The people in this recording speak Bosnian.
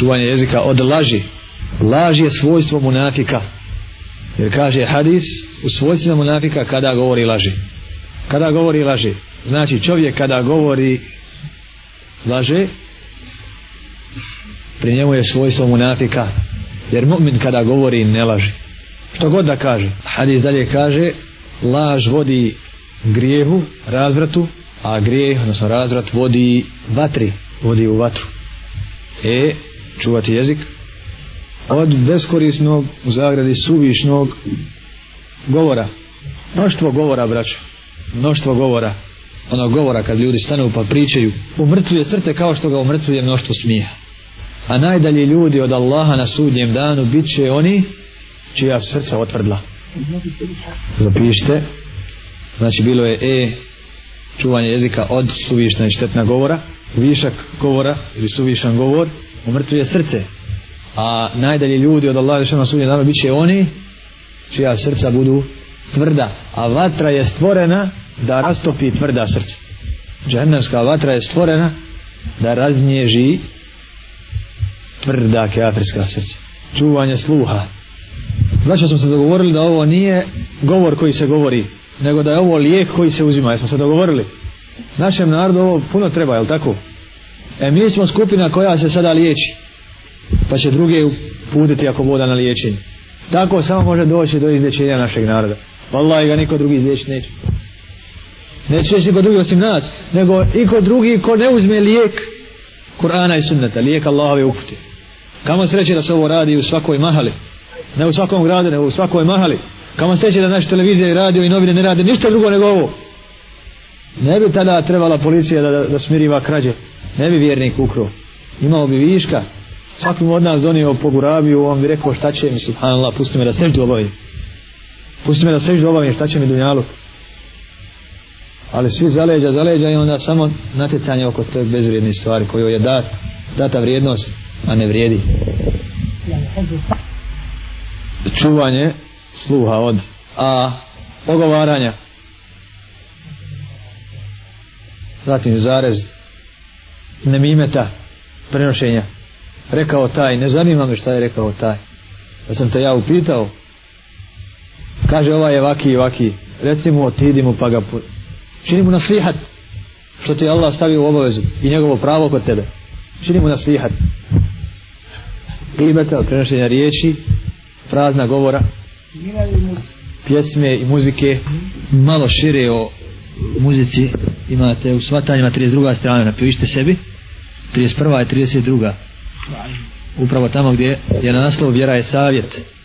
čuvanje jezika od laži. Laž je svojstvo munafika. Jer kaže hadis, u svojstvima munafika kada govori laži. Kada govori laži. Znači čovjek kada govori laže, pri njemu je svojstvo munafika. Jer mu'min kada govori ne laži. Što god da kaže. Hadis dalje kaže, laž vodi grijehu, razvratu, a grijeh, odnosno razvrat, vodi vatri, vodi u vatru. E, čuvati jezik od beskorisnog u zagradi suvišnog govora mnoštvo govora braćo mnoštvo govora ono govora kad ljudi stanu pa pričaju umrtvuje srte kao što ga umrtvuje mnoštvo smija a najdalje ljudi od Allaha na sudnjem danu bit će oni čija srca otvrdla zapišite znači bilo je e čuvanje jezika od suvišna i štetna govora višak govora ili suvišan govor umrtvuje srce a najdalje ljudi od Allaha Žešana sunje dana bit će oni čija srca budu tvrda a vatra je stvorena da rastopi tvrda srca džahennemska vatra je stvorena da raznježi tvrda keafirska srca čuvanje sluha znači smo se dogovorili da ovo nije govor koji se govori nego da je ovo lijek koji se uzima jesmo se dogovorili našem narodu ovo puno treba jel tako E mi smo skupina koja se sada liječi. Pa će druge uputiti ako voda na liječenje. Tako samo može doći do izlječenja našeg naroda. Wallahi ga niko drugi izlječi neće. Neće liječiti niko drugi osim nas. Nego iko drugi ko ne uzme lijek Kur'ana i sunnata. Lijek Allahove upute. Kamo sreće da se ovo radi u svakoj mahali. Ne u svakom gradu, ne u svakoj mahali. Kamo sreće da naše televizije i radio i novine ne rade ništa drugo nego ovo. Ne bi tada trebala policija da, da, da smiriva krađe ne bi vjernik ukro imao bi viška svaki od nas donio po gurabiju on bi rekao šta će mi subhanallah pusti me da seždu obavim pusti me da seždu obavim šta će mi dunjaluk ali svi zaleđa zaleđa i onda samo natjecanje oko te bezvrijedne stvari koju je dat, data vrijednost a ne vrijedi čuvanje sluha od a ogovaranja zatim zarez nemimeta prenošenja rekao taj, ne zanima me šta je rekao taj da sam te ja upitao kaže ovaj je vaki i vaki reci mu otidi mu pa ga put. čini mu nasihat što ti Allah stavi u obavezu i njegovo pravo kod tebe čini mu nasihat imeta od prenošenja riječi prazna govora pjesme i muzike malo šire o muzici imate u svatanjima 32. strana napišite sebi 31. i 32. upravo tamo gdje je na naslov vjera je savjet